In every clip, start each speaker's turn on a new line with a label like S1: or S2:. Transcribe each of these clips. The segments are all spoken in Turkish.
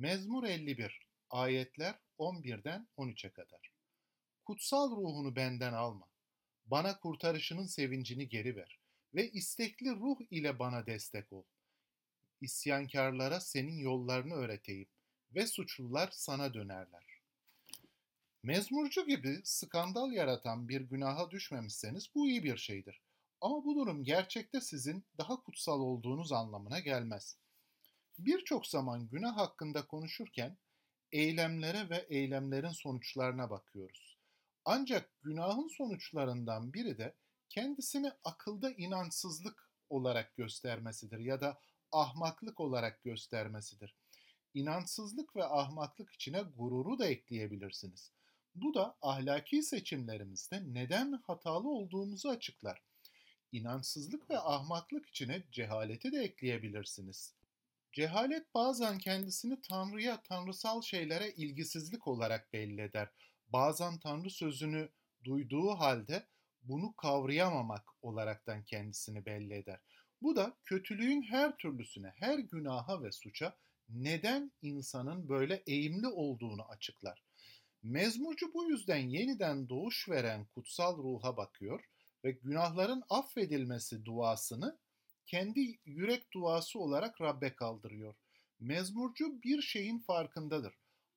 S1: Mezmur 51 Ayetler 11'den 13'e kadar. Kutsal ruhunu benden alma. Bana kurtarışının sevincini geri ver ve istekli ruh ile bana destek ol. İsyankarlara senin yollarını öğreteyim ve suçlular sana dönerler. Mezmurcu gibi skandal yaratan bir günaha düşmemişseniz bu iyi bir şeydir. Ama bu durum gerçekte sizin daha kutsal olduğunuz anlamına gelmez. Birçok zaman günah hakkında konuşurken eylemlere ve eylemlerin sonuçlarına bakıyoruz. Ancak günahın sonuçlarından biri de kendisini akılda inançsızlık olarak göstermesidir ya da ahmaklık olarak göstermesidir. İnançsızlık ve ahmaklık içine gururu da ekleyebilirsiniz. Bu da ahlaki seçimlerimizde neden hatalı olduğumuzu açıklar. İnançsızlık ve ahmaklık içine cehaleti de ekleyebilirsiniz. Cehalet bazen kendisini Tanrı'ya, tanrısal şeylere ilgisizlik olarak belli eder. Bazen Tanrı sözünü duyduğu halde bunu kavrayamamak olaraktan kendisini belli eder. Bu da kötülüğün her türlüsüne, her günaha ve suça neden insanın böyle eğimli olduğunu açıklar. Mezmurcu bu yüzden yeniden doğuş veren kutsal ruha bakıyor ve günahların affedilmesi duasını kendi yürek duası olarak Rabbe kaldırıyor. Mezmurcu bir şeyin farkındadır.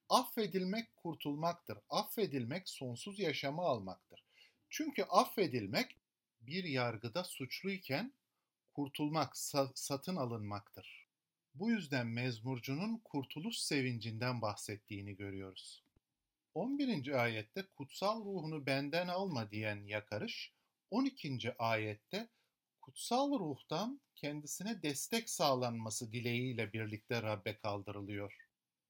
S1: Affedilmek kurtulmaktır. Affedilmek sonsuz yaşamı almaktır. Çünkü affedilmek bir yargıda suçluyken kurtulmak, sa- satın alınmaktır. Bu yüzden mezmurcunun kurtuluş sevincinden bahsettiğini görüyoruz. 11. ayette kutsal ruhunu benden alma diyen yakarış, 12. ayette kutsal ruhtan kendisine destek sağlanması dileğiyle birlikte Rabbe kaldırılıyor.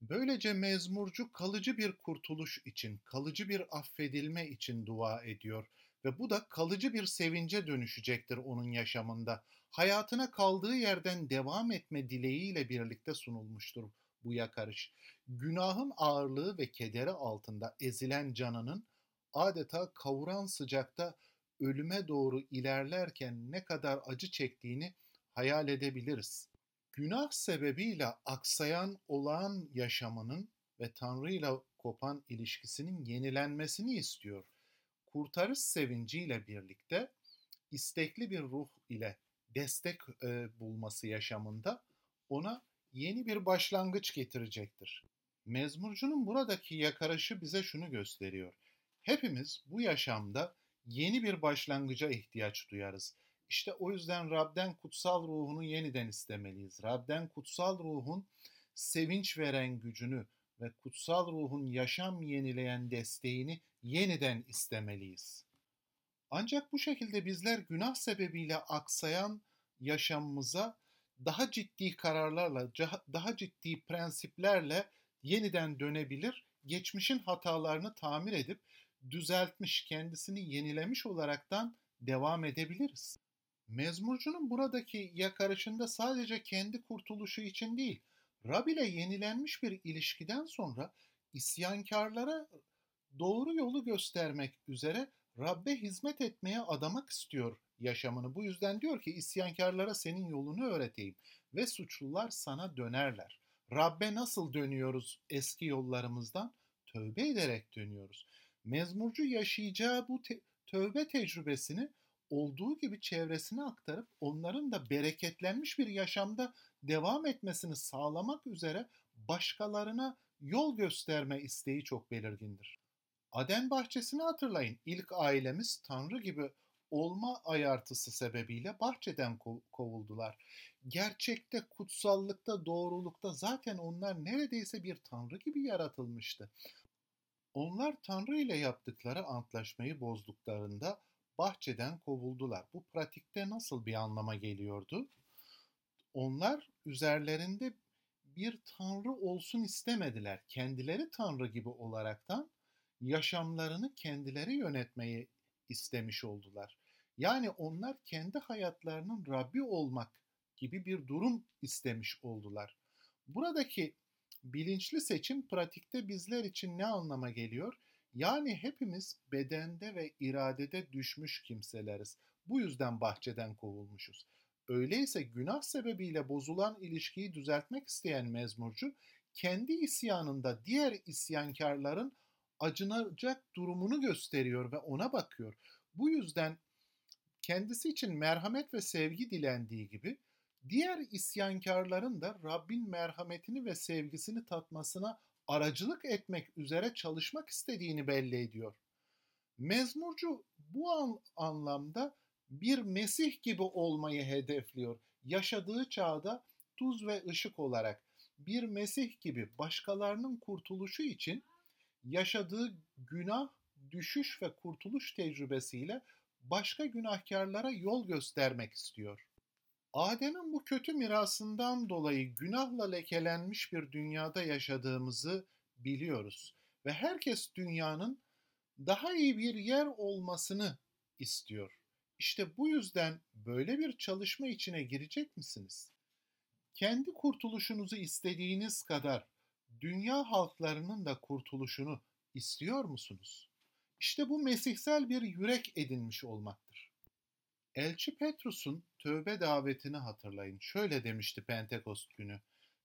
S1: Böylece mezmurcu kalıcı bir kurtuluş için, kalıcı bir affedilme için dua ediyor ve bu da kalıcı bir sevince dönüşecektir onun yaşamında. Hayatına kaldığı yerden devam etme dileğiyle birlikte sunulmuştur bu yakarış. Günahın ağırlığı ve kederi altında ezilen canının adeta kavuran sıcakta ölüme doğru ilerlerken ne kadar acı çektiğini hayal edebiliriz. Günah sebebiyle aksayan olağan yaşamının ve Tanrı ile kopan ilişkisinin yenilenmesini istiyor. Kurtarış sevinciyle birlikte istekli bir ruh ile destek e, bulması yaşamında ona yeni bir başlangıç getirecektir. Mezmurcunun buradaki yakarışı bize şunu gösteriyor. Hepimiz bu yaşamda yeni bir başlangıca ihtiyaç duyarız. İşte o yüzden Rab'den kutsal ruhunu yeniden istemeliyiz. Rab'den kutsal ruhun sevinç veren gücünü ve kutsal ruhun yaşam yenileyen desteğini yeniden istemeliyiz. Ancak bu şekilde bizler günah sebebiyle aksayan yaşamımıza daha ciddi kararlarla, daha ciddi prensiplerle yeniden dönebilir, geçmişin hatalarını tamir edip düzeltmiş, kendisini yenilemiş olaraktan devam edebiliriz. Mezmurcunun buradaki yakarışında sadece kendi kurtuluşu için değil, Rab ile yenilenmiş bir ilişkiden sonra isyankarlara doğru yolu göstermek üzere Rabbe hizmet etmeye adamak istiyor yaşamını. Bu yüzden diyor ki isyankarlara senin yolunu öğreteyim ve suçlular sana dönerler. Rabbe nasıl dönüyoruz eski yollarımızdan? Tövbe ederek dönüyoruz. Mezmurcu yaşayacağı bu te- tövbe tecrübesini olduğu gibi çevresine aktarıp onların da bereketlenmiş bir yaşamda devam etmesini sağlamak üzere başkalarına yol gösterme isteği çok belirgindir. Aden bahçesini hatırlayın. İlk ailemiz Tanrı gibi olma ayartısı sebebiyle bahçeden kovuldular. Gerçekte, kutsallıkta, doğrulukta zaten onlar neredeyse bir tanrı gibi yaratılmıştı. Onlar Tanrı ile yaptıkları antlaşmayı bozduklarında bahçeden kovuldular. Bu pratikte nasıl bir anlama geliyordu? Onlar üzerlerinde bir tanrı olsun istemediler. Kendileri tanrı gibi olaraktan yaşamlarını kendileri yönetmeyi istemiş oldular. Yani onlar kendi hayatlarının Rabbi olmak gibi bir durum istemiş oldular. Buradaki bilinçli seçim pratikte bizler için ne anlama geliyor? Yani hepimiz bedende ve iradede düşmüş kimseleriz. Bu yüzden bahçeden kovulmuşuz. Öyleyse günah sebebiyle bozulan ilişkiyi düzeltmek isteyen mezmurcu kendi isyanında diğer isyankarların acınacak durumunu gösteriyor ve ona bakıyor. Bu yüzden kendisi için merhamet ve sevgi dilendiği gibi diğer isyankarların da Rabbin merhametini ve sevgisini tatmasına aracılık etmek üzere çalışmak istediğini belli ediyor. Mezmurcu bu an, anlamda bir Mesih gibi olmayı hedefliyor. Yaşadığı çağda tuz ve ışık olarak bir Mesih gibi başkalarının kurtuluşu için yaşadığı günah, düşüş ve kurtuluş tecrübesiyle başka günahkarlara yol göstermek istiyor. Adem'in bu kötü mirasından dolayı günahla lekelenmiş bir dünyada yaşadığımızı biliyoruz ve herkes dünyanın daha iyi bir yer olmasını istiyor. İşte bu yüzden böyle bir çalışma içine girecek misiniz? Kendi kurtuluşunuzu istediğiniz kadar dünya halklarının da kurtuluşunu istiyor musunuz? İşte bu mesihsel bir yürek edinmiş olmaktır. Elçi Petrus'un tövbe davetini hatırlayın. Şöyle demişti Pentekost günü.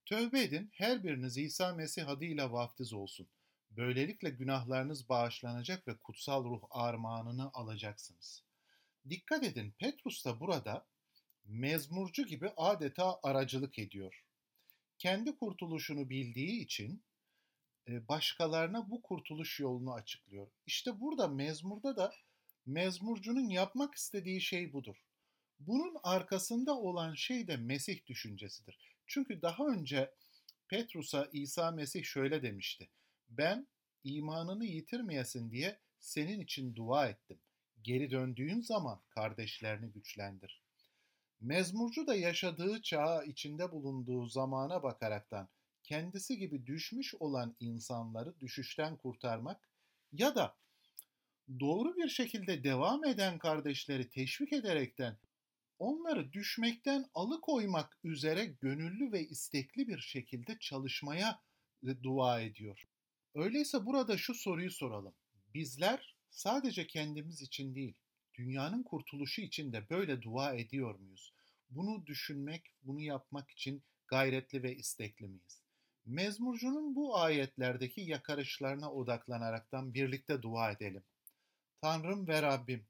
S1: Tövbe edin, her biriniz İsa Mesih adıyla vaftiz olsun. Böylelikle günahlarınız bağışlanacak ve kutsal ruh armağanını alacaksınız. Dikkat edin Petrus da burada mezmurcu gibi adeta aracılık ediyor. Kendi kurtuluşunu bildiği için e, başkalarına bu kurtuluş yolunu açıklıyor. İşte burada mezmurda da mezmurcunun yapmak istediği şey budur. Bunun arkasında olan şey de Mesih düşüncesidir. Çünkü daha önce Petrus'a İsa Mesih şöyle demişti. Ben imanını yitirmeyesin diye senin için dua ettim. Geri döndüğün zaman kardeşlerini güçlendir. Mezmurcu da yaşadığı çağa içinde bulunduğu zamana bakaraktan kendisi gibi düşmüş olan insanları düşüşten kurtarmak ya da doğru bir şekilde devam eden kardeşleri teşvik ederekten onları düşmekten alıkoymak üzere gönüllü ve istekli bir şekilde çalışmaya dua ediyor. Öyleyse burada şu soruyu soralım. Bizler sadece kendimiz için değil, dünyanın kurtuluşu için de böyle dua ediyor muyuz? Bunu düşünmek, bunu yapmak için gayretli ve istekli miyiz? Mezmurcunun bu ayetlerdeki yakarışlarına odaklanaraktan birlikte dua edelim. Tanrım ve Rabbim,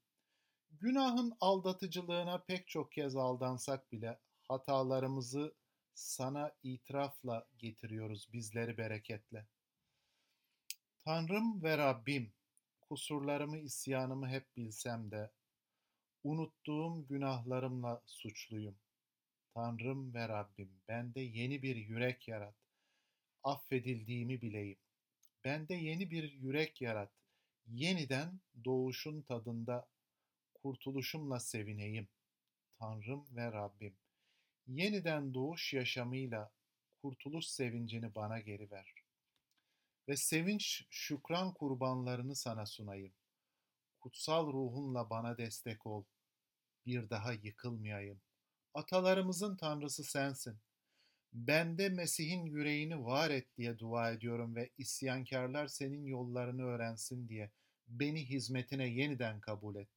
S1: günahın aldatıcılığına pek çok kez aldansak bile hatalarımızı sana itirafla getiriyoruz bizleri bereketle. Tanrım ve Rabbim, kusurlarımı, isyanımı hep bilsem de, unuttuğum günahlarımla suçluyum. Tanrım ve Rabbim, bende yeni bir yürek yarat. Affedildiğimi bileyim. Bende yeni bir yürek yarat. Yeniden doğuşun tadında kurtuluşumla sevineyim. Tanrım ve Rabbim, yeniden doğuş yaşamıyla kurtuluş sevincini bana geri ver ve sevinç şükran kurbanlarını sana sunayım. Kutsal ruhunla bana destek ol. Bir daha yıkılmayayım. Atalarımızın Tanrısı sensin. Bende Mesih'in yüreğini var et diye dua ediyorum ve isyankarlar senin yollarını öğrensin diye beni hizmetine yeniden kabul et.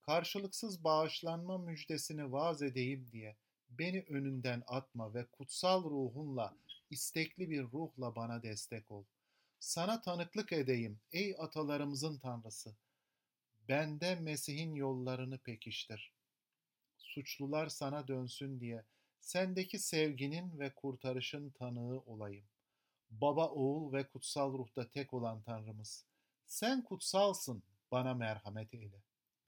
S1: Karşılıksız bağışlanma müjdesini vaaz edeyim diye beni önünden atma ve kutsal ruhunla istekli bir ruhla bana destek ol. Sana tanıklık edeyim ey atalarımızın Tanrısı. Bende Mesih'in yollarını pekiştir. Suçlular sana dönsün diye sendeki sevginin ve kurtarışın tanığı olayım. Baba, oğul ve kutsal ruhta tek olan Tanrımız. Sen kutsalsın, bana merhamet eyle.